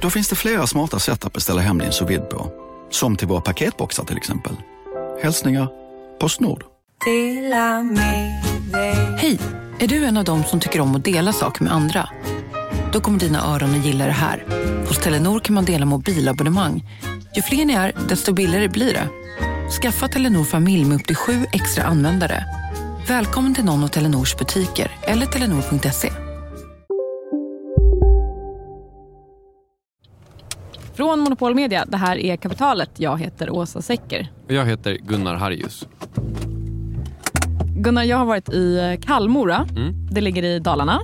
Då finns det flera smarta sätt att beställa hem din sous på. Som till våra paketboxar till exempel. Hälsningar Postnord. Hej! Är du en av dem som tycker om att dela saker med andra? Då kommer dina öron att gilla det här. Hos Telenor kan man dela mobilabonnemang. Ju fler ni är, desto billigare blir det. Skaffa Telenor familj med upp till sju extra användare. Välkommen till någon av Telenors butiker eller telenor.se. Från Monopol Media, det här är Kapitalet. Jag heter Åsa Secker. Och jag heter Gunnar Harjus. Gunnar, jag har varit i Kallmora. Mm. Det ligger i Dalarna.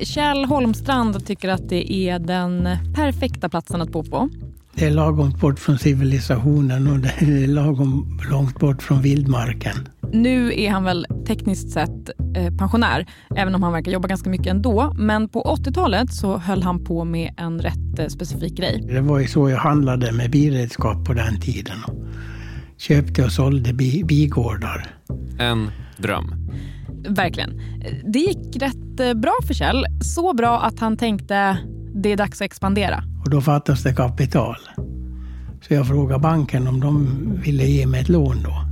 Kjell Holmstrand tycker att det är den perfekta platsen att bo på. Det är lagom bort från civilisationen och det är lagom långt bort från vildmarken. Nu är han väl tekniskt sett eh, pensionär, även om han verkar jobba ganska mycket ändå. Men på 80-talet så höll han på med en rätt eh, specifik grej. Det var ju så jag handlade med bilredskap på den tiden. Köpte och sålde bi bigårdar. En dröm. Verkligen. Det gick rätt eh, bra för Kjell. Så bra att han tänkte det är dags att expandera. Och då fattas det kapital. Så jag frågade banken om de ville ge mig ett lån då.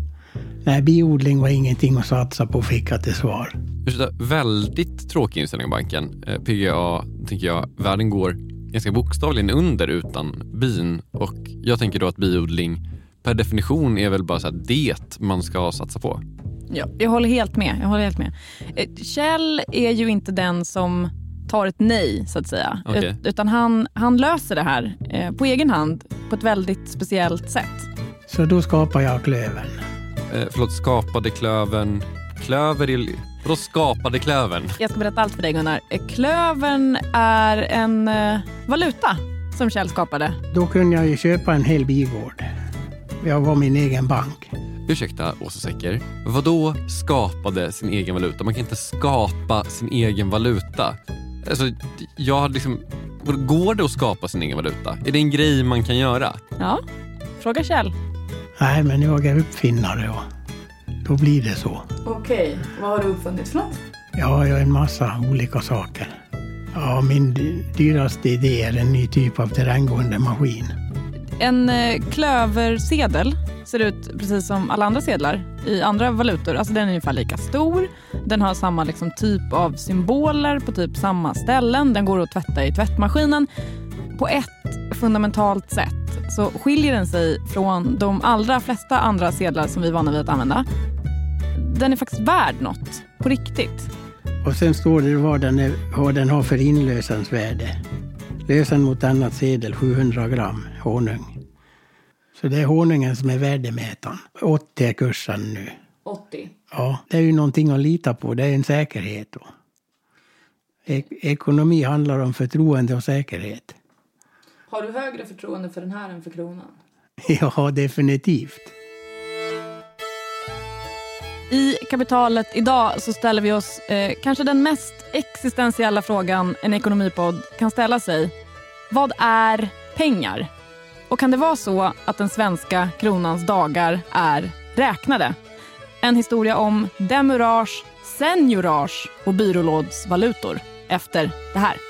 Nej, biodling var ingenting att satsa på fick jag till svar. Ursäkta, väldigt tråkig inställning av banken. Eh, PGA, tänker jag, världen går ganska bokstavligen under utan bin och jag tänker då att biodling per definition är väl bara så det man ska satsa på. Ja, jag håller helt med. Jag håller helt med. Eh, Kjell är ju inte den som tar ett nej, så att säga. Okay. Utan han, han löser det här eh, på egen hand på ett väldigt speciellt sätt. Så då skapar jag klövern. Eh, förlåt, skapade klövern... Klöver i... Vadå skapade klövern? Jag ska berätta allt för dig Gunnar. Eh, klövern är en eh, valuta som Kjell skapade. Då kunde jag ju köpa en hel bigård. Jag var min egen bank. Ursäkta, Åsa Secker. Vadå skapade sin egen valuta? Man kan inte skapa sin egen valuta. Alltså, jag liksom, går det att skapa sin egen valuta? Är det en grej man kan göra? Ja, fråga Kjell. Nej, men jag är uppfinnare och då blir det så. Okej, vad har du uppfunnit för något? Ja, jag har en massa olika saker. Ja, min dyraste idé är en ny typ av terränggående maskin. En eh, klöversedel ser ut precis som alla andra sedlar i andra valutor. Alltså den är ungefär lika stor. Den har samma liksom, typ av symboler på typ samma ställen. Den går att tvätta i tvättmaskinen. På ett fundamentalt sätt så skiljer den sig från de allra flesta andra sedlar som vi är vana vid att använda. Den är faktiskt värd något, på riktigt. Och sen står det vad den, är, vad den har för inlösensvärde. Lösen mot annat sedel 700 gram honung. Så det är honungen som är värdemätaren. 80 är kursen nu. 80? Ja, det är ju någonting att lita på. Det är en säkerhet då. Ek ekonomi handlar om förtroende och säkerhet. Har du högre förtroende för den här än för kronan? Ja, definitivt. I kapitalet idag så ställer vi oss eh, kanske den mest existentiella frågan en ekonomipodd kan ställa sig. Vad är pengar? Och kan det vara så att den svenska kronans dagar är räknade? En historia om demurage, seniorage och byrålådsvalutor efter det här.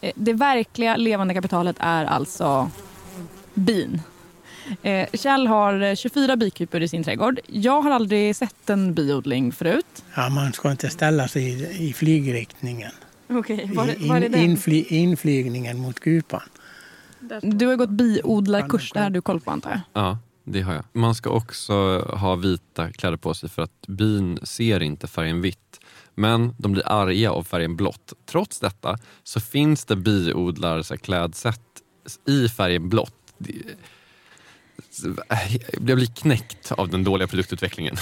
Eh, Det verkliga levande kapitalet är alltså bin. Eh, Kjell har eh, 24 bikupor i sin trädgård. Jag har aldrig sett en biodling förut. Ja, man ska inte ställa sig i, i flygriktningen. Okej, I, in, infly, inflygningen mot kupan. Du har gått biodlarkurs, det här har du koll på antar jag? Ja, det har jag. Man ska också ha vita kläder på sig för att bin ser inte färgen vitt. Men de blir arga av färgen blått. Trots detta så finns det biodlarklädsätt i färgen blått. Jag blir knäckt av den dåliga produktutvecklingen.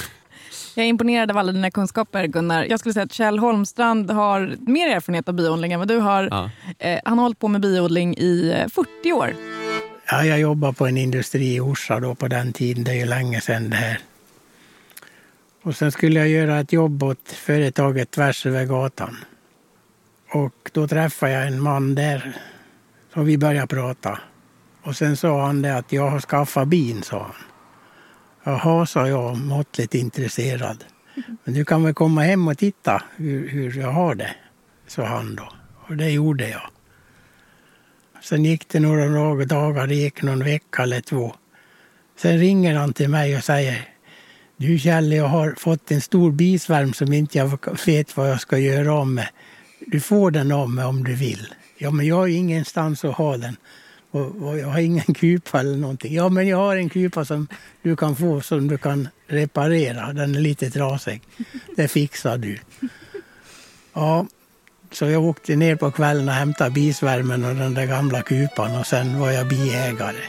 Jag är imponerad av alla dina kunskaper Gunnar. Jag skulle säga att Kjell Holmstrand har mer erfarenhet av biodling än vad du har. Ja. Eh, han har hållit på med biodling i eh, 40 år. Ja, jag jobbade på en industri i Orsa då på den tiden. Det är ju länge sedan det här. Och sen skulle jag göra ett jobb åt företaget tvärs över gatan. Och då träffade jag en man där. Så vi började prata. Och sen sa han det att jag har skaffat bin, sa han. Jaha, sa jag, måttligt intresserad. Men du kan väl komma hem och titta hur, hur jag har det, sa han då. Och det gjorde jag. Sen gick det några några dagar, det gick någon vecka eller två. Sen ringer han till mig och säger du Kjell, jag har fått en stor bisvärm som inte jag vet vad jag ska göra om med. Du får den av mig om du vill. Ja, men jag har ju ingenstans att ha den. Och, och jag har ingen kupa eller någonting. Ja, men jag har en kupa som du kan få som du kan reparera. Den är lite trasig. Det fixar du. Ja, så jag åkte ner på kvällen och hämtade bisvärmen och den där gamla kupan och sen var jag biägare.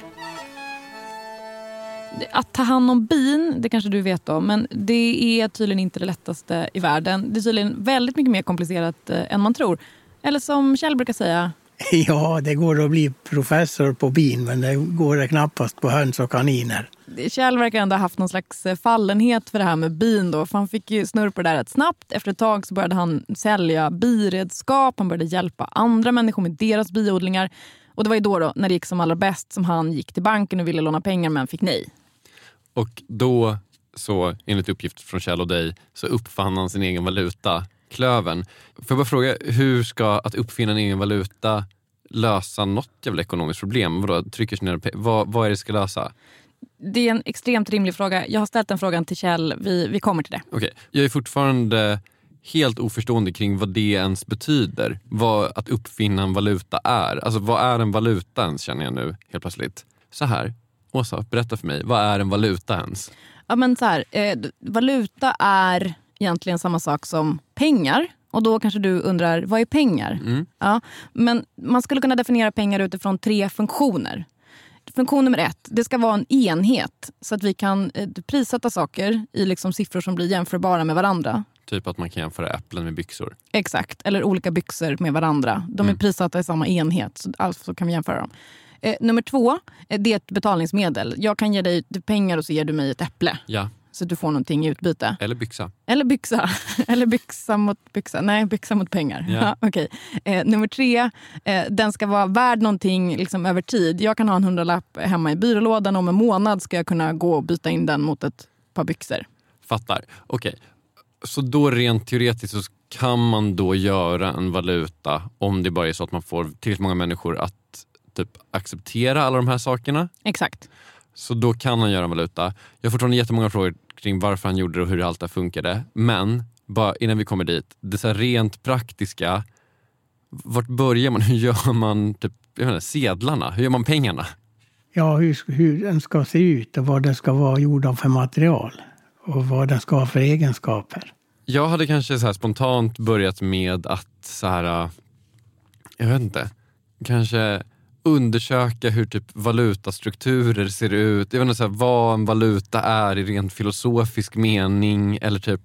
Att ta hand om bin, det kanske du vet om, men det är tydligen inte det lättaste i världen. Det är tydligen väldigt mycket mer komplicerat eh, än man tror. Eller som Kjell brukar säga, Ja, det går att bli professor på bin men det går det knappast på höns och kaniner. Kjell verkar ändå ha haft någon slags eh, fallenhet för det här med bin. Då, för han fick ju snurr på det där rätt snabbt. Efter ett tag så började han sälja biredskap. Han började hjälpa andra människor med deras biodlingar. Och det var ju då, då när det gick som allra bäst som han gick till banken och ville låna pengar men fick nej. Och då, så enligt uppgift från Kjell och dig, så uppfann han sin egen valuta, klöven. Får jag bara fråga, hur ska att uppfinna en egen valuta lösa något jävla ekonomiskt problem? Vadå, trycker ner vad, vad är det ska lösa? Det är en extremt rimlig fråga. Jag har ställt den frågan till Kjell. Vi, vi kommer till det. Okej, jag är fortfarande helt oförstående kring vad det ens betyder. Vad att uppfinna en valuta är. Alltså vad är en valuta ens känner jag nu helt plötsligt. Så här, Åsa, berätta för mig. Vad är en valuta ens? Ja, men så här, eh, valuta är egentligen samma sak som pengar. Och då kanske du undrar, vad är pengar? Mm. Ja, men man skulle kunna definiera pengar utifrån tre funktioner. Funktion nummer ett, det ska vara en enhet så att vi kan eh, prissätta saker i liksom siffror som blir jämförbara med varandra. Typ att man kan jämföra äpplen med byxor. Exakt, eller olika byxor med varandra. De är Mm. prissatta i samma enhet, så alltså kan vi jämföra dem. Eh, nummer två, eh, det är ett betalningsmedel. Jag kan ge dig pengar och så ger du mig ett äpple. Ja, Så att du får någonting i utbyte. eller byxa. Eller byxa. Eller byxa mot byxa. Nej, byxa mot pengar. Ja. Ja. okej. eh, nummer tre, eh, den ska vara värd någonting liksom, över tid. Jag kan ha en hundralapp hemma i byrålådan om en månad ska jag kunna gå och byta in den mot ett par byxor. Fattar. Okej. Så då rent teoretiskt så kan man då göra en valuta om det bara är så att man får tillräckligt många människor att typ acceptera alla de här sakerna. Exakt. Så då kan han göra en valuta. Jag har fortfarande jättemånga frågor kring varför han gjorde det och hur allt det här funkade. Men bara innan vi kommer dit, det så här rent praktiska. Vart börjar man? Hur gör man typ, jag menar, sedlarna? Hur gör man pengarna? Ja, hur, hur den ska se ut och vad den ska vara gjord av för material. Och vad den ska ha för egenskaper. Jag hade kanske så här spontant börjat med att så här, äh, jag vet inte, kanske undersöka hur typ valutastrukturer ser ut. Jag vet inte, så här, vad en valuta är i rent filosofisk mening. Eller typ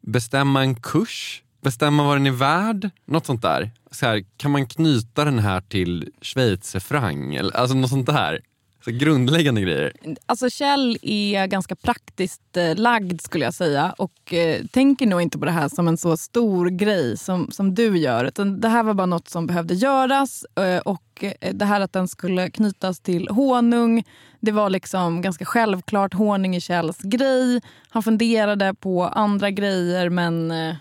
bestämma en kurs, bestämma vad den är värd. Något sånt där. Så här, kan man knyta den här till schweizerfranc? Alltså något sånt där. Så grundläggande grejer. Alltså Kjell är ganska praktiskt eh, lagd skulle jag säga och eh, tänker nog inte på det här som en så stor grej som, som du gör. Utan det här var bara något som behövde göras eh, och eh, det här att den skulle knytas till honung det var liksom ganska självklart honung i Kjells grej. Han funderade på andra grejer men... Eh,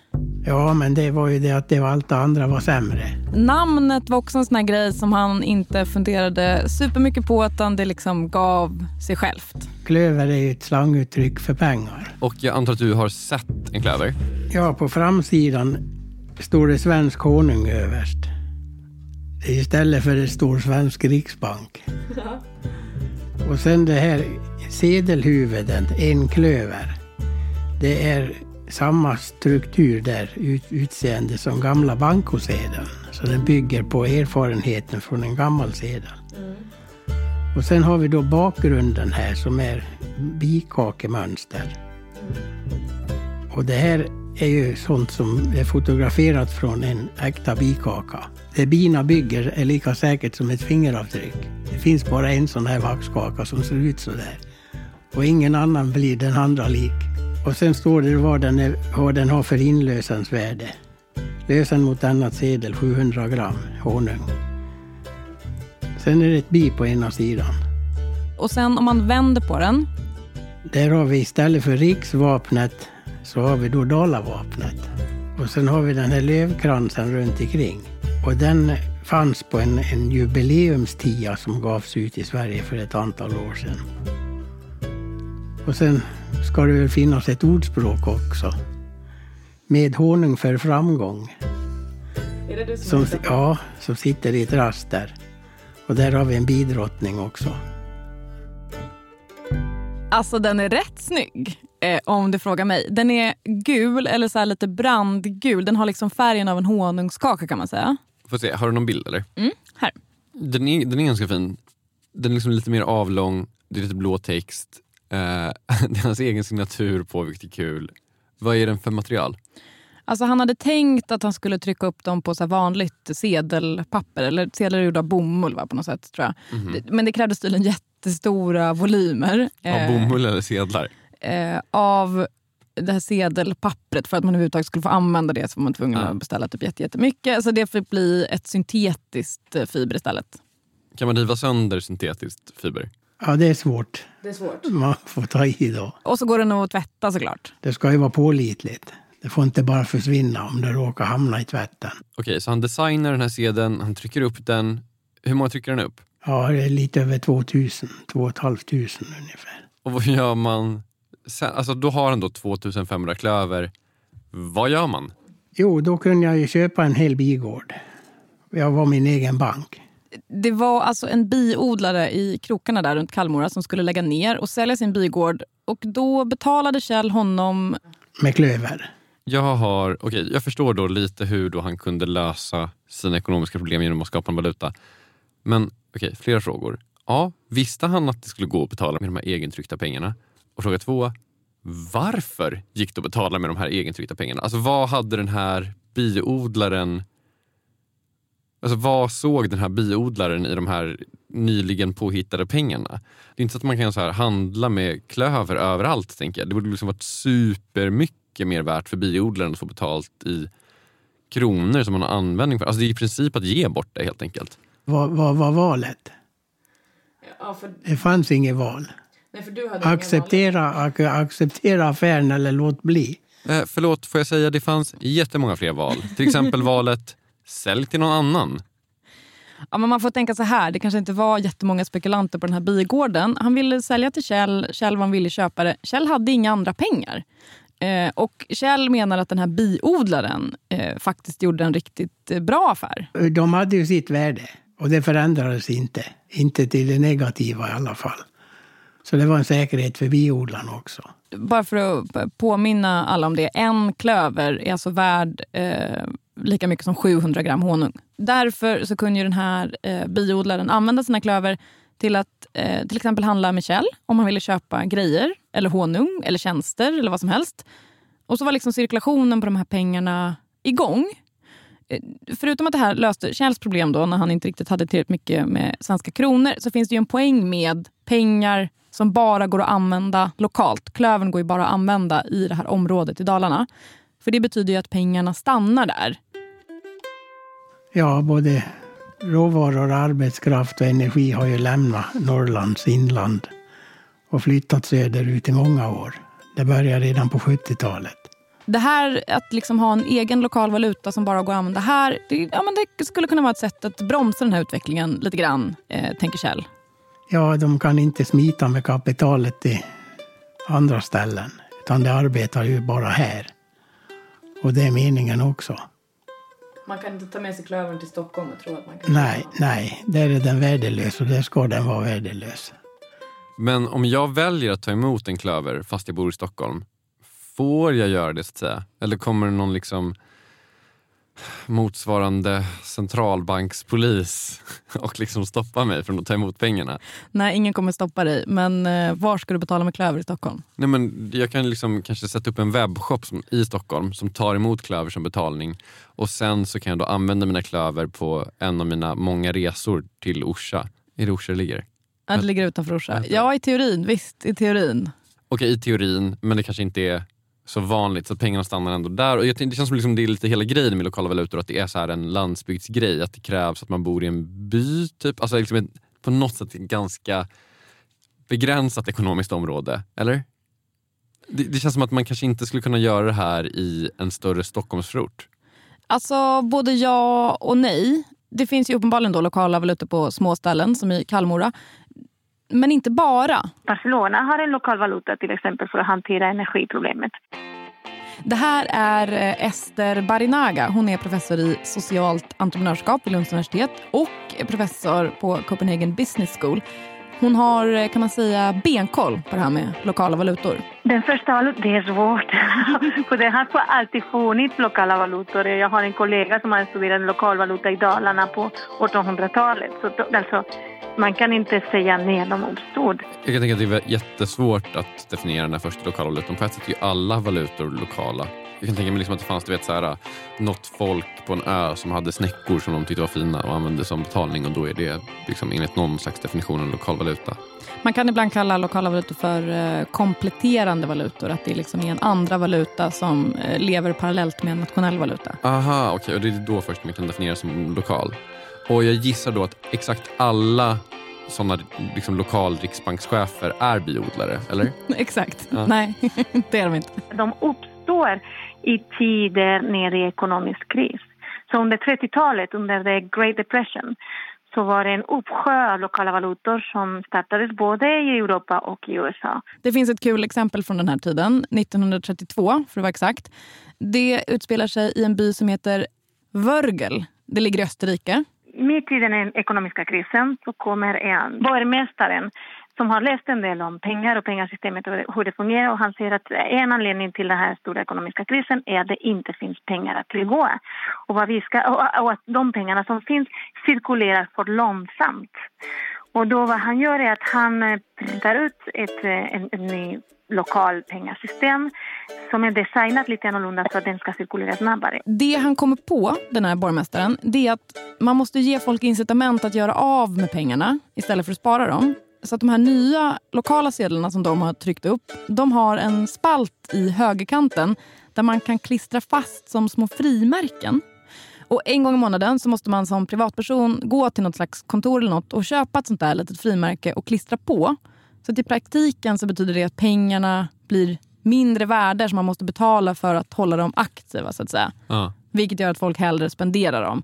Ja, men det var ju det att det var allt det andra var sämre. Namnet var också en sån här grej som han inte funderade supermycket på utan det liksom gav sig självt. Klöver är ju ett slanguttryck för pengar. Och jag antar att du har sett en klöver? Ja, på framsidan står det svensk honung överst. Istället för det står svensk riksbank. Och sen det här sedelhuvuden, en klöver. Det är samma struktur där, ut, utseende som gamla bankosedeln. Så den bygger på erfarenheten från en gammal sedel. Och sen har vi då bakgrunden här som är bikakemönster. Och det här är ju sånt som är fotograferat från en äkta bikaka. Det bina bygger är lika säkert som ett fingeravtryck. Det finns bara en sån här vaxkaka som ser ut så där. Och ingen annan blir den andra lik. Och sen står det vad den, är, vad den har för inlösensvärde. Lösen mot annat sedel 700 gram honung. Sen är det ett bi på ena sidan. Och sen om man vänder på den Där har vi istället för riksvapnet så har vi då Dalavapnet. Och sen har vi den här lövkransen runt omkring. Och den fanns på en, en jubileumstia som gavs ut i Sverige för ett antal år sedan. Och sen ska det väl finnas ett ordspråk också. Med honung för framgång. Är det du Som, ja, som sitter i ett rast där. Och där har vi en bidrottning också. Alltså den är rätt snygg eh, om du frågar mig. Den är gul eller så här lite brandgul. Den har liksom färgen av en honungskaka kan man säga. Får se, har du någon bild eller? Mm, här. Den är, den är ganska fin. Den är liksom lite mer avlång, det är lite blå text. Eh, det är hans egen signatur på, vilket är kul. Vad är den för material? Alltså han hade tänkt att han skulle trycka upp dem på så vanligt sedelpapper. Eller sedlar gjorda av bomull va, på något sätt. tror jag. Det- Men det krävdes tydligen jättestora volymer. Av eh, bomull eller sedlar? eh, av det här sedelpappret. För att man överhuvudtaget skulle få använda det så var man tvungen Ja. att beställa typ jätte- jättemycket. Så det fick bli ett syntetiskt eh, fiber istället. Kan man riva sönder syntetiskt fiber? Ja, det är svårt. Det är svårt. Man får ta i då. Och så går det nog att tvätta såklart. Det ska ju vara pålitligt. Det får inte bara försvinna om det råkar hamna i tvätten. Okej, så han designar den här sedeln, han trycker upp den. Hur många trycker han upp? Ja, det är lite över 2000, 2 500 ungefär. Och vad gör man sen? Alltså då har han då 2500 klöver. Vad gör man? Jo, då kunde jag ju köpa en hel bigård. Jag var min egen bank. Det var alltså en biodlare i krokarna där runt Kallmora som skulle lägga ner och sälja sin bigård. Och då betalade Kjell honom... Med klöver. Jag har, okej, jag förstår då lite hur då han kunde lösa sina ekonomiska problem genom att skapa en valuta. Men okej, flera frågor. Ja, visste han att det skulle gå att betala med de här egentryckta pengarna? Och fråga två, varför gick det att betala med de här egentryckta pengarna? Alltså vad hade den här biodlaren Alltså vad såg den här biodlaren i de här nyligen påhittade pengarna? Det är inte så att man kan så här handla med klöver överallt. tänker jag. Det borde liksom varit supermycket mer värt för biodlaren att få betalt i kronor som man har användning för. Alltså det är i princip att ge bort det helt enkelt. Vad vad var valet? Det fanns inget val. Acceptera, ac- acceptera affären eller låt bli. Eh, förlåt, får jag säga det fanns jättemånga fler val. Till exempel valet sälj till någon annan. Ja, men man får tänka så här, det kanske inte var jättemånga spekulanter på den här bigården. Han ville sälja till Kjell, Kjell var en villig köpare. Kjell hade inga andra pengar. Eh, och Kjell menar att den här biodlaren eh, faktiskt gjorde en riktigt eh, bra affär. De hade ju sitt värde och det förändrades inte. Inte till det negativa i alla fall. Så det var en säkerhet för biodlarna också. Bara för att påminna alla om det. En klöver är alltså värd eh, lika mycket som 700 gram honung. Därför så kunde ju den här eh, biodlaren använda sina klöver till att eh, till exempel handla med Kjell om han ville köpa grejer, eller honung, eller tjänster eller vad som helst. Och så var liksom cirkulationen på de här pengarna igång. Eh, förutom att det här löste Kjells problem då, när han inte riktigt hade tillräckligt mycket med svenska kronor, så finns det ju en poäng med pengar som bara går att använda lokalt. Klövern går ju bara att använda i det här området i Dalarna. För det betyder ju att pengarna stannar där. Ja, både råvaror, arbetskraft och energi har ju lämnat Norrlands inland och flyttat söderut i många år. Det började redan på 70-talet. Det här att liksom ha en egen lokal valuta som bara går att använda här, det, ja, men det skulle kunna vara ett sätt att bromsa den här utvecklingen lite grann, eh, tänker Kjell. Ja, de kan inte smita med kapitalet i andra ställen, utan det arbetar ju bara här. Och det är meningen också. Man kan inte ta med sig klövern till Stockholm och tro att man kan... Nej, nej, där är den värdelös och där ska den vara värdelös. Men om jag väljer att ta emot en klöver fast jag bor i Stockholm, får jag göra det så att säga? Eller kommer någon liksom motsvarande centralbankspolis och liksom stoppa mig från att ta emot pengarna? Nej, ingen kommer stoppa dig. Men eh, var ska du betala med klöver i Stockholm? Nej, men jag kan liksom kanske sätta upp en webbshop som, i Stockholm som tar emot klöver som betalning. Och sen så kan jag då använda mina klöver på en av mina många resor till Orsa. Är det Orsa det ligger? Ja, det ligger utanför Orsa. Ja, i teorin. Visst, i teorin. Okej, i teorin, men det kanske inte är så vanligt så att pengarna stannar ändå där. Och jag, det känns som liksom det är lite hela grejen med lokala valutor, att det är så här en landsbygdsgrej. Att det krävs att man bor i en by, typ. Alltså liksom ett, på något sätt ett ganska begränsat ekonomiskt område. Eller? Det, det, känns som att man kanske inte skulle kunna göra det här i en större Stockholmsförort. Alltså både ja och nej. Det finns ju uppenbarligen då lokala valutor på små ställen som i Kallmora. Men inte bara. Barcelona har en lokal valuta till exempel för att hantera energiproblemet. Det här är eh, Ester Barinaga. Hon är professor i socialt entreprenörskap vid Lunds universitet och professor på Copenhagen Business School. Hon har eh, kan man säga benkoll på det här med lokala valutor. Den första valutan, det är svårt. För det har alltid funnits lokala valutor. Jag har en kollega som har studerat lokalvaluta i Dalarna på 1800-talet. Så alltså, man kan inte säga när de uppstod. Jag kan tänka att det är jättesvårt att definiera den här första lokala valutan. På ett sätt är ju alla valutor lokala. Jag kan tänka mig liksom att det fanns du vet, så här, något folk på en ö som hade snäckor som de tyckte var fina och använde som betalning och då är det liksom enligt någon slags definition en lokal valuta. Man kan ibland kalla lokala valutor för eh, kompletterande valutor. Att det liksom är en andra valuta som eh, lever parallellt med en nationell valuta. Aha, okej. Okay. Och det är då först man kan definiera som lokal. Och jag gissar då att exakt alla sådana liksom, lokal riksbankschefer är biodlare, eller? exakt. Ja. Nej, det är de inte. De uppstår i tider nere i ekonomisk kris. Så under 30-talet, under the Great Depression, så var det en uppsjö av lokala valutor som startades både i Europa och i USA. Det finns ett kul exempel från den här tiden, 1932 för att vara exakt. Det utspelar sig i en by som heter Wörgl. Det ligger i Österrike mitt i den ekonomiska krisen så kommer en borgmästaren som har läst en del om pengar och pengasystemet och hur det fungerar och han säger att en anledning till den här stora ekonomiska krisen är att det inte finns pengar att tillgå. Och, vad vi ska, och, att de pengarna som finns cirkulerar för långsamt. Och då vad han gör är att han eh, printar ut ett, eh, en, en ny lokal pengasystem som är designat lite annorlunda för att den ska cirkulera snabbare. Det han kommer på, den här borgmästaren, det är att man måste ge folk incitament att göra av med pengarna istället för att spara dem. Så att de här nya lokala sedlarna som de har tryckt upp, de har en spalt i högerkanten där man kan klistra fast som små frimärken. Och En gång i månaden så måste man som privatperson gå till något slags kontor eller något och köpa ett sånt där litet frimärke och klistra på. Så att i praktiken så betyder det att pengarna blir mindre värde som man måste betala för att hålla dem aktiva. så att säga. Ja. Vilket gör att folk hellre spenderar dem.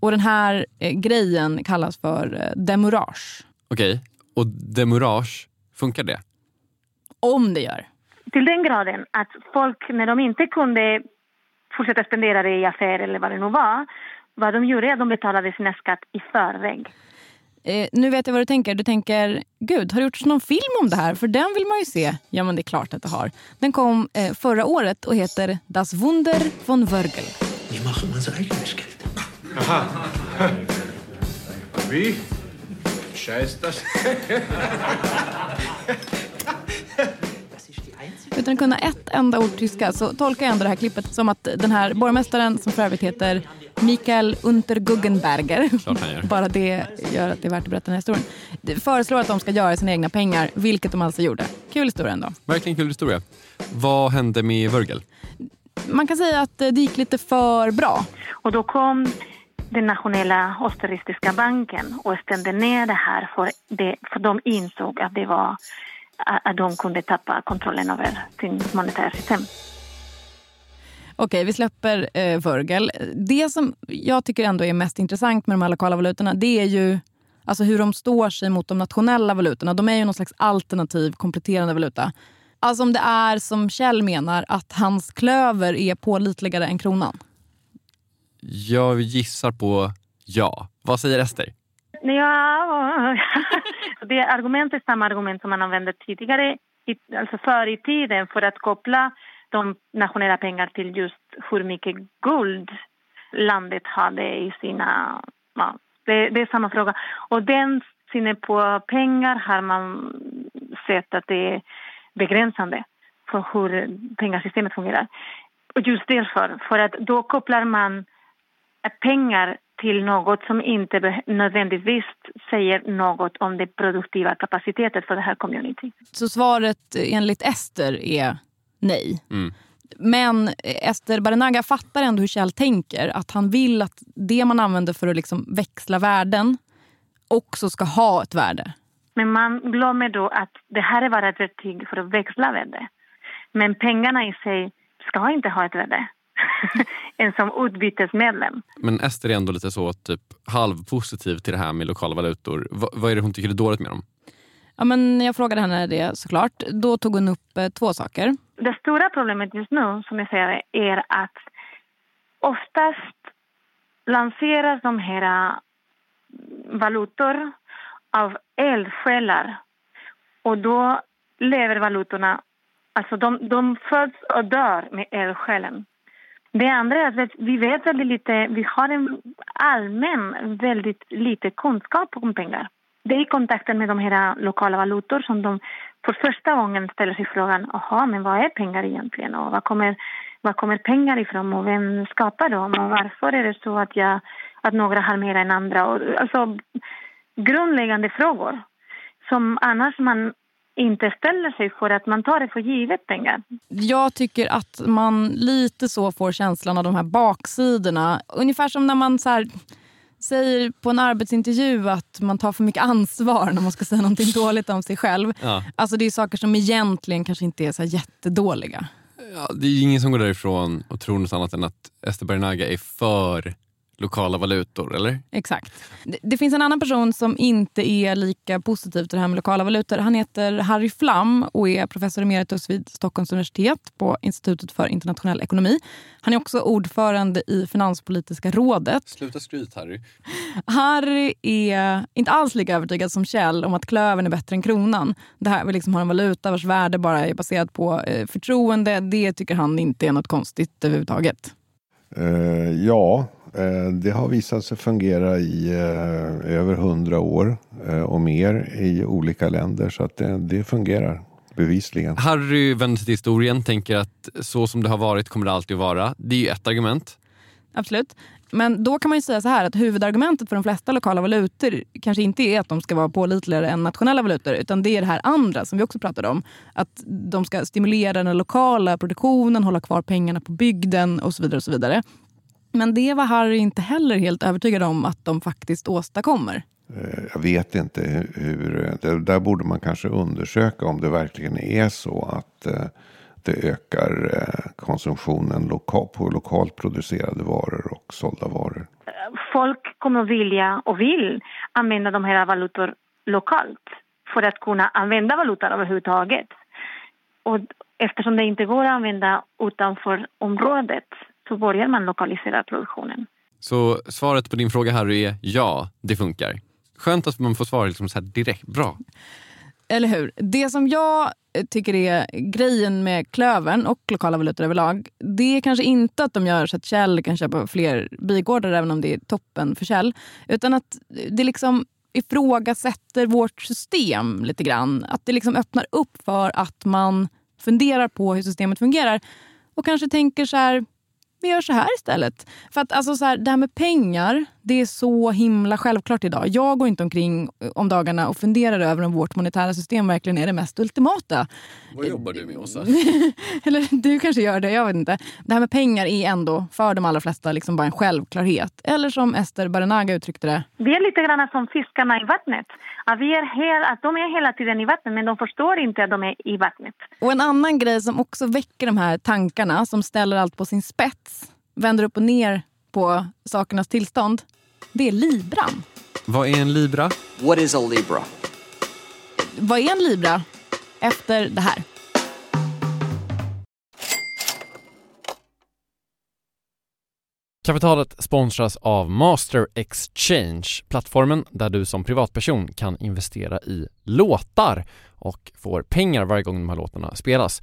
Och den här eh, grejen kallas för eh, demurrage. Okej, och demurrage, funkar det? Om det gör. Till den graden att folk, när de inte kunde fortsätta spendera det i affär eller vad det nu var, vad de gjorde är att de betalade sina skatt i förväg. Eh, nu vet jag vad du tänker. Du tänker, gud, har det gjorts någon film om det här? För den vill man ju se. Ja, men det är klart att det har. Den kom eh, förra året och heter Das Wunder von Wörgl. Wir machen unser eigenes Geld. Wie? Utan att kunna ett enda ord tyska så tolkar jag ändå det här klippet som att den här borgmästaren, som för övrigt heter Mikael Unterguggenberger, bara det gör att det är värt att berätta den här historien, föreslår att de ska göra sina egna pengar, vilket de alltså gjorde. Kul historia ändå. Verkligen kul historia. Vad hände med Wörgl? Man kan säga att det gick lite för bra. Och då kom den nationella österrikiska banken och stängde ner det här för, det, för de insåg att det var att de kunde tappa kontrollen över sin monetära system. Okej, vi släpper eh, Virgil. Det som jag tycker ändå är mest intressant med de här lokala valutorna det är ju alltså hur de står sig mot de nationella valutorna. De är ju någon slags alternativ kompletterande valuta. Alltså om det är som Kjell menar att hans klöver är pålitligare än kronan. Jag gissar på ja. Vad säger Ester? Ja, det argumentet är samma argument som man använde tidigare, alltså förr i tiden för att koppla de nationella pengar till just hur mycket guld landet hade i sina... Ja, det, det är samma fråga. Och den synen på pengar har man sett att det är begränsande för hur pengasystemet fungerar. Och just därför, för att då kopplar man pengar till något som inte nödvändigtvis säger något om den produktiva kapaciteten för det här community. Så svaret enligt Ester är nej. Mm. Men Ester Baranaga fattar ändå hur Kjell tänker. Att han vill att det man använder för att liksom växla värden också ska ha ett värde. Men man glömmer då att det här är bara ett verktyg för att växla värde. Men pengarna i sig ska inte ha ett värde. en som utbytesmedlem. Men Ester är ändå lite så typ halvpositiv till det här med lokala valutor. Va, vad är det hon tycker är dåligt med dem? Ja, men när jag frågade henne det såklart. Då tog hon upp eh, två saker. Det stora problemet just nu, som jag ser det, är att oftast lanseras de här äh, valutor av eldsjälar. Och då lever valutorna, alltså de, de föds och dör med eldsjälen. Det andra är att vi vet väldigt lite, vi har en allmän väldigt lite kunskap om pengar. Det är i kontakten med de här lokala valutor som de för första gången ställer sig frågan, jaha, men vad är pengar egentligen och var kommer, var kommer pengar ifrån och vem skapar dem och varför är det så att, jag, att några har mer än andra? Och, alltså grundläggande frågor som annars man inte ställer sig för att man tar det för givet pengar. Jag tycker att man lite så får känslan av de här baksidorna. Ungefär som när man så här, säger på en arbetsintervju att man tar för mycket ansvar när man ska säga någonting dåligt om sig själv. Ja. Alltså det är saker som egentligen kanske inte är så här jättedåliga. Ja, det är ingen som går därifrån och tror något annat än att Ester Baranaga är för lokala valutor, eller? Exakt. Det, det finns en annan person som inte är lika positiv till det här med lokala valutor. Han heter Harry Flam och är professor emeritus vid Stockholms universitet på Institutet för internationell ekonomi. Han är också ordförande i Finanspolitiska rådet. Sluta skryt Harry. Harry är inte alls lika övertygad som Kjell om att klövern är bättre än kronan. Det här vi liksom har en valuta vars värde bara är baserat på eh, förtroende. Det tycker han inte är något konstigt överhuvudtaget. Eh, ja, det har visat sig fungera i eh, över hundra år eh, och mer i olika länder. Så att det, det fungerar bevisligen. Harry vänder sig till historien, tänker att så som det har varit kommer det alltid att vara. Det är ju ett argument. Absolut. Men då kan man ju säga så här att huvudargumentet för de flesta lokala valutor kanske inte är att de ska vara pålitligare än nationella valutor utan det är det här andra som vi också pratade om. Att de ska stimulera den lokala produktionen, hålla kvar pengarna på bygden och så vidare. och så vidare. Men det var Harry inte heller helt övertygad om att de faktiskt åstadkommer. Eh, Jag vet inte hur, det, där borde man kanske undersöka om det verkligen är så att eh, det ökar eh, konsumtionen på lokalt producerade varor och sålda varor. Folk kommer att vilja och vill använda de här valutor lokalt för att kunna använda valutor överhuvudtaget. Och eftersom det inte går att använda utanför området så börjar man lokalisera produktionen. Så svaret på din fråga Harry är ja, det funkar. Skönt att man får svar liksom så här direkt. Bra. Eller hur? Det som jag tycker är grejen med Klövern och lokala valutor överlag, det är kanske inte att de gör så att Kjell kan köpa fler bigårdar även om det är toppen för Kjell. Utan att det liksom ifrågasätter vårt system lite grann. Att det liksom öppnar upp för att man funderar på hur systemet fungerar och kanske tänker så här, vi gör så här istället. För att alltså så här, det här med pengar, det är så himla självklart idag. Jag går inte omkring om dagarna och funderar över om vårt monetära system verkligen är det mest ultimata. Vad jobbar du med Åsa? Eller du kanske gör det, jag vet inte. Det här med pengar är ändå för de allra flesta liksom bara en självklarhet. Eller som Ester Baranaga uttryckte det. Vi är lite grann som fiskarna i vattnet. Att, vi är hel, att de är hela tiden i vattnet men de förstår inte att de är i vattnet. Och en annan grej som också väcker de här tankarna, som ställer allt på sin spets, vänder upp och ner på sakernas tillstånd, det är libran. Vad är en libra? What is a libra? Vad är en libra? Efter det här. Kapitalet sponsras av Master Exchange, plattformen där du som privatperson kan investera i låtar och får pengar varje gång de här låtarna spelas.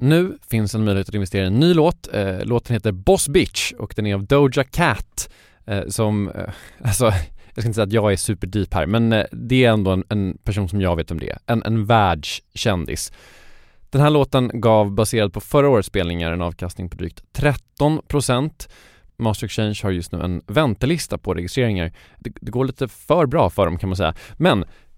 Nu finns en möjlighet att investera i en ny låt. Eh, låten heter Boss Bitch och den är av Doja Cat eh, som, eh, alltså jag ska inte säga att jag är superdeep här men eh, det är ändå en, en, person som jag vet om det är. En, en världskändis. Den här låten gav baserad på förra årets spelningar en avkastning på drygt 13% Master Exchange har just nu en väntelista på registreringar. Det, det går lite för bra för dem kan man säga. Men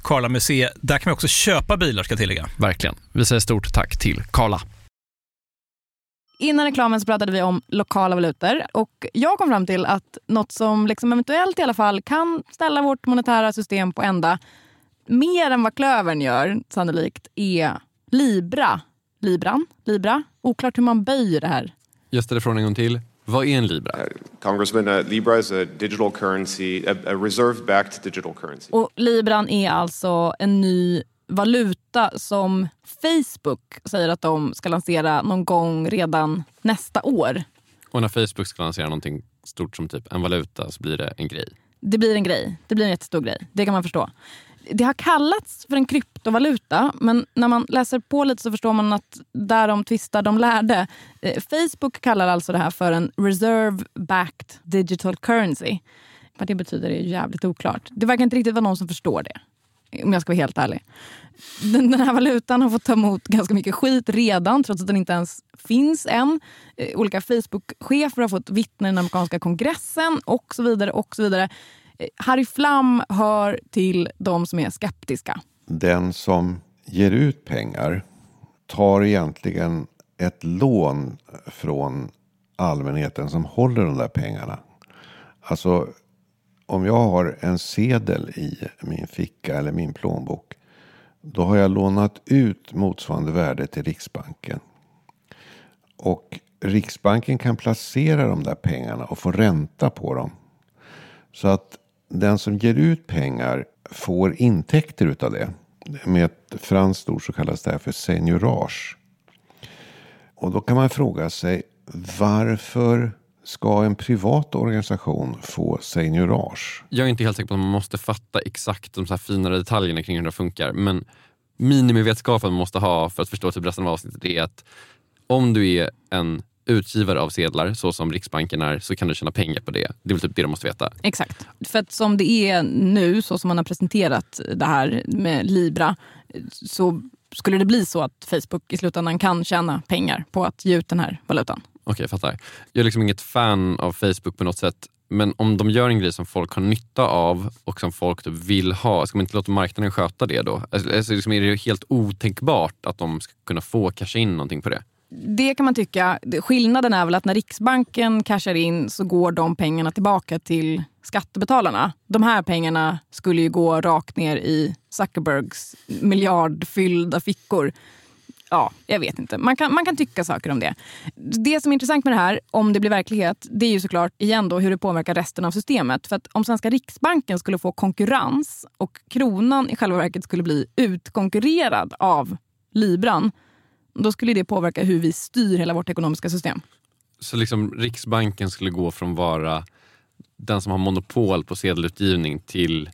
Karla Museet. Där kan man också köpa bilar ska jag tillägga. Verkligen. Vi säger stort tack till Karla. Innan reklamen så pratade vi om lokala valutor och jag kom fram till att något som liksom eventuellt i alla fall kan ställa vårt monetära system på ända mer än vad klövern gör sannolikt är Libra. Libran? Libra? Oklart hur man böjer det här. Jag ställer frågan en gång till. Vad är en libra? Congressman, uh, Libra is a digital currency, a, a reserve-backed digital currency. Och libran är alltså en ny valuta som Facebook säger att de ska lansera någon gång redan nästa år. Och när Facebook ska lansera någonting stort som typ en valuta så blir det en grej. Det blir en grej. Det blir en jättestor grej. Det kan man förstå. Det har kallats för en kryptovaluta men när man läser på lite så förstår man att där de tvistar de lärde. Eh, Facebook kallar alltså det här för en reserve-backed digital currency. Vad det betyder är jävligt oklart. Det verkar inte riktigt vara någon som förstår det. Om jag ska vara helt ärlig. Den, den här valutan har fått ta emot ganska mycket skit redan trots att den inte ens finns än. Eh, olika Facebook-chefer har fått vittna i den amerikanska kongressen och så vidare. och så vidare. Harry Flam hör till de som är skeptiska. Den som ger ut pengar tar egentligen ett lån från allmänheten som håller de där pengarna. Alltså om jag har en sedel i min ficka eller min plånbok. Då har jag lånat ut motsvarande värde till Riksbanken. Och Riksbanken kan placera de där pengarna och få ränta på dem. Så att den som ger ut pengar får intäkter utav det. Med ett franskt ord så kallas det här för seniorage. Och då kan man fråga sig varför ska en privat organisation få seniorage? Jag är inte helt säker på att man måste fatta exakt de så här finare detaljerna kring hur det funkar. Men minimivetskapen man måste ha för att förstå typ resten av avsnittet är att om du är en utgivare av sedlar, så som Riksbanken är, så kan du tjäna pengar på det. Det är väl typ det de måste veta. Exakt. För att som det är nu, så som man har presenterat det här med Libra, så skulle det bli så att Facebook i slutändan kan tjäna pengar på att ge ut den här valutan. Okej, jag fattar. Jag är liksom inget fan av Facebook på något sätt. Men om de gör en grej som folk har nytta av och som folk typ vill ha, ska man inte låta marknaden sköta det då? Alltså, liksom är det helt otänkbart att de ska kunna få casha in någonting på det? Det kan man tycka. Skillnaden är väl att när Riksbanken cashar in så går de pengarna tillbaka till skattebetalarna. De här pengarna skulle ju gå rakt ner i Zuckerbergs miljardfyllda fickor. Ja, jag vet inte. Man kan, man kan tycka saker om det. Det som är intressant med det här, om det blir verklighet, det är ju såklart igen då hur det påverkar resten av systemet. För att om svenska Riksbanken skulle få konkurrens och kronan i själva verket skulle bli utkonkurrerad av libran, då skulle det påverka hur vi styr hela vårt ekonomiska system. Så liksom Riksbanken skulle gå från vara den som har monopol på sedelutgivning till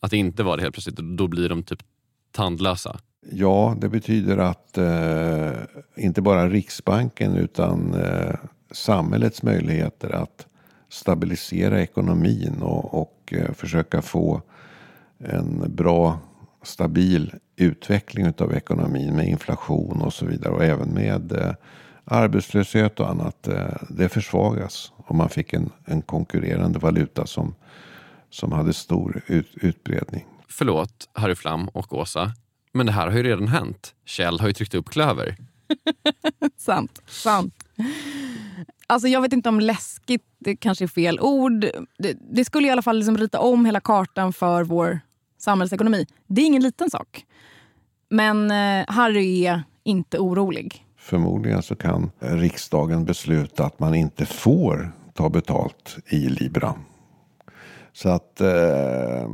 att inte vara det helt plötsligt. Då blir de typ tandlösa. Ja, det betyder att eh, inte bara Riksbanken utan eh, samhällets möjligheter att stabilisera ekonomin och, och eh, försöka få en bra stabil utveckling av ekonomin med inflation och så vidare och även med eh, arbetslöshet och annat. Eh, det försvagas om man fick en, en konkurrerande valuta som, som hade stor ut, utbredning. Förlåt Harry Flam och Åsa, men det här har ju redan hänt. Kjell har ju tryckt upp klöver. sant, sant. Alltså jag vet inte om läskigt det kanske är fel ord. Det, det skulle i alla fall liksom rita om hela kartan för vår samhällsekonomi. Det är ingen liten sak. Men eh, Harry är inte orolig. Förmodligen så kan riksdagen besluta att man inte får ta betalt i Libra. Så att eh,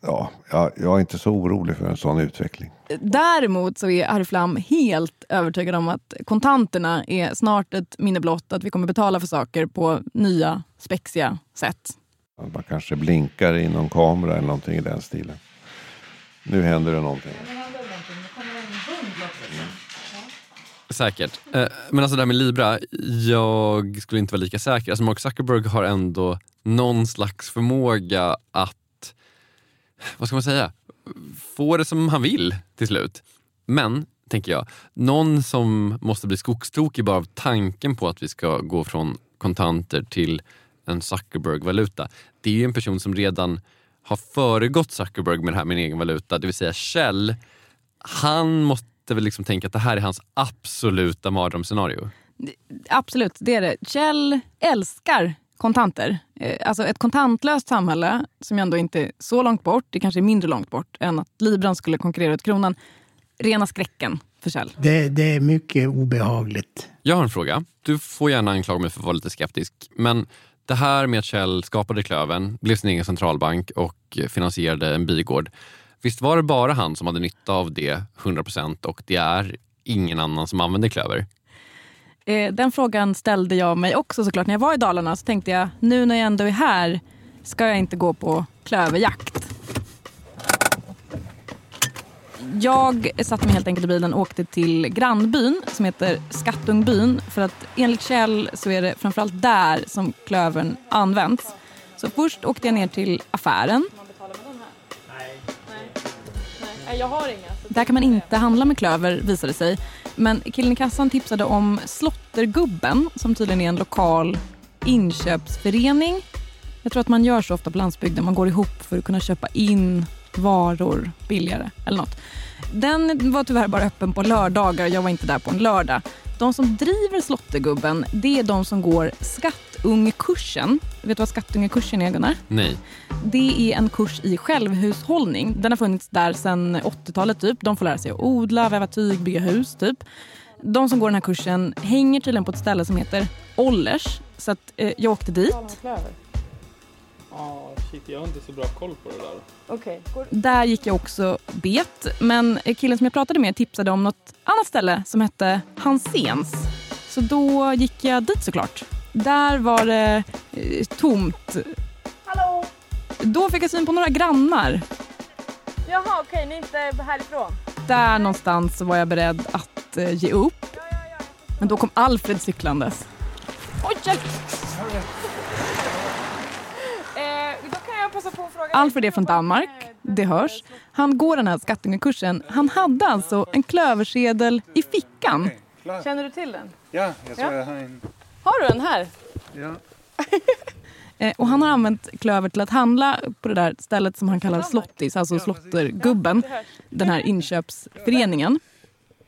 ja, jag är inte så orolig för en sån utveckling. Däremot så är Harry Flam helt övertygad om att kontanterna är snart ett minne blott. Att vi kommer betala för saker på nya spexiga sätt. Man kanske blinkar i någon kamera eller någonting i den stilen. Nu händer det någonting. Säkert. Eh, men alltså det här med Libra, jag skulle inte vara lika säker. Alltså Mark Zuckerberg har ändå någon slags förmåga att, vad ska man säga, få det som han vill till slut. Men, tänker jag, någon som måste bli skogstokig bara av tanken på att vi ska gå från kontanter till en Zuckerberg-valuta. Det är ju en person som redan har föregått Zuckerberg med det här med en egen valuta, det vill säga Shell. Han måste väl liksom tänka att det här är hans absoluta mardrömsscenario? Absolut, det är det. Kjell älskar kontanter. Eh, alltså ett kontantlöst samhälle som ändå inte är så långt bort, det kanske är mindre långt bort än att libran skulle konkurrera ut kronan. Rena skräcken för Kjell. Det, det är mycket obehagligt. Jag har en fråga. Du får gärna anklaga mig för att vara lite skeptisk. Men det här med att Kjell skapade Klövern, blev sin egen centralbank och finansierade en bigård. Visst var det bara han som hade nytta av det 100 procent, och det är ingen annan som använder klöver? Eh, den frågan ställde jag mig också såklart. När jag var i Dalarna så tänkte jag, nu när jag ändå är här ska jag inte gå på klöverjakt. Jag satte mig helt enkelt i bilen och åkte till grannbyn som heter Skattungbyn. För att enligt Kjell så är det framförallt där som klövern används. Så först åkte jag ner till affären. Jag har inga. Där kan man inte handla med klöver visade sig. Men killen i kassan tipsade om Slottergubben som tydligen är en lokal inköpsförening. Jag tror att man gör så ofta på landsbygden. Man går ihop för att kunna köpa in varor billigare eller något. Den var tyvärr bara öppen på lördagar jag var inte där på en lördag. De som driver Slottergubben det är de som går skattungekursen. Vet du vad skattungekursen är Gunnar? Nej. Det är en kurs i självhushållning. Den har funnits där sedan 80-talet typ. De får lära sig att odla, väva tyg, bygga hus typ. De som går den här kursen hänger tydligen på ett ställe som heter Ollers. Så att, eh, jag åkte dit. Ja, shit, jag har inte så bra koll på det där. Okay. Där gick jag också bet. Men killen som jag pratade med tipsade om något annat ställe som hette Hansens. Så då gick jag dit såklart. Där var det eh, tomt. Hallå! Då fick jag syn på några grannar. Jaha, okej, okay, ni är inte härifrån? Där någonstans var jag beredd att eh, ge upp. Men då kom Alfred cyklandes. Oj, hjälp! Eh, då kan jag passa på att fråga... Alfred är från Danmark, det hörs. Han går den här skattungekursen. Han hade alltså en klöversedel i fickan. Okay, Känner du till den? Ja, jag tror Ja. jag har en. Har du den här? Ja. Eh, Och han har använt klöver till att handla på det där stället som han kallar Slottis, alltså Slottergubben. Den här inköpsföreningen.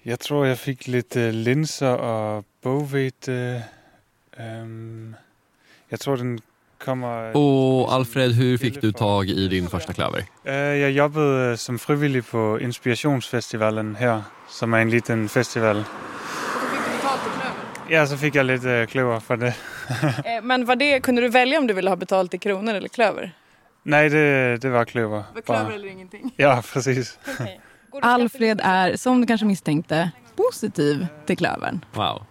Jag tror jag fick lite linser och bogvete. Um, jag tror den. Och Alfred, hur fick du tag i din första klöver? Eh, jag jobbade som frivillig på Inspirationsfestivalen här, som är en liten festival. Och så fick du betalt för klöver. Ja, så fick jag lite klöver för det. Eh, men var det, kunde du välja om du ville ha betalt i kronor eller klöver? Nej, det, det var klöver. Var klöver bara. eller ingenting? Ja, precis. Okej. Alfred är, som du kanske misstänkte, positiv till klövern. Wow.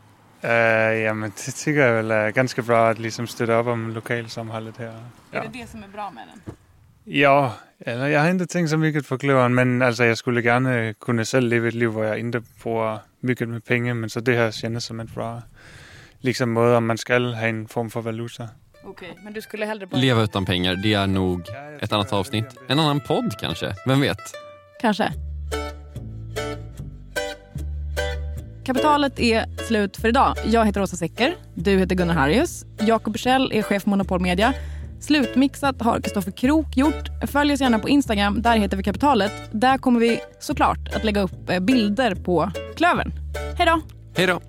Uh, ja, men det tycker jag väl är ganska bra att liksom stötta upp om lokalsamhället här. Ja. Är det det som är bra med den? Ja, eller jag har inte tänkt så mycket på klövern, men alltså jag skulle gärna kunna själv leva ett liv där jag inte bruger mycket med pengar, men så det här känns som ett bra liksom måde, om man ska ha en form för valuta. Okej, men du skulle hellre bara... Leva utan pengar, det är nog ett annat avsnitt. En annan podd kanske? Vem vet? Kanske. Kapitalet är slut för idag. Jag heter Åsa Secker. Du heter Gunnar Harrius. Jakob Bursell är chef för Monopol Media. Slutmixat har Kristoffer Krook gjort. Följ oss gärna på Instagram. Där heter vi Kapitalet. Där kommer vi såklart att lägga upp eh, bilder på klövern. Hej då! Hej då!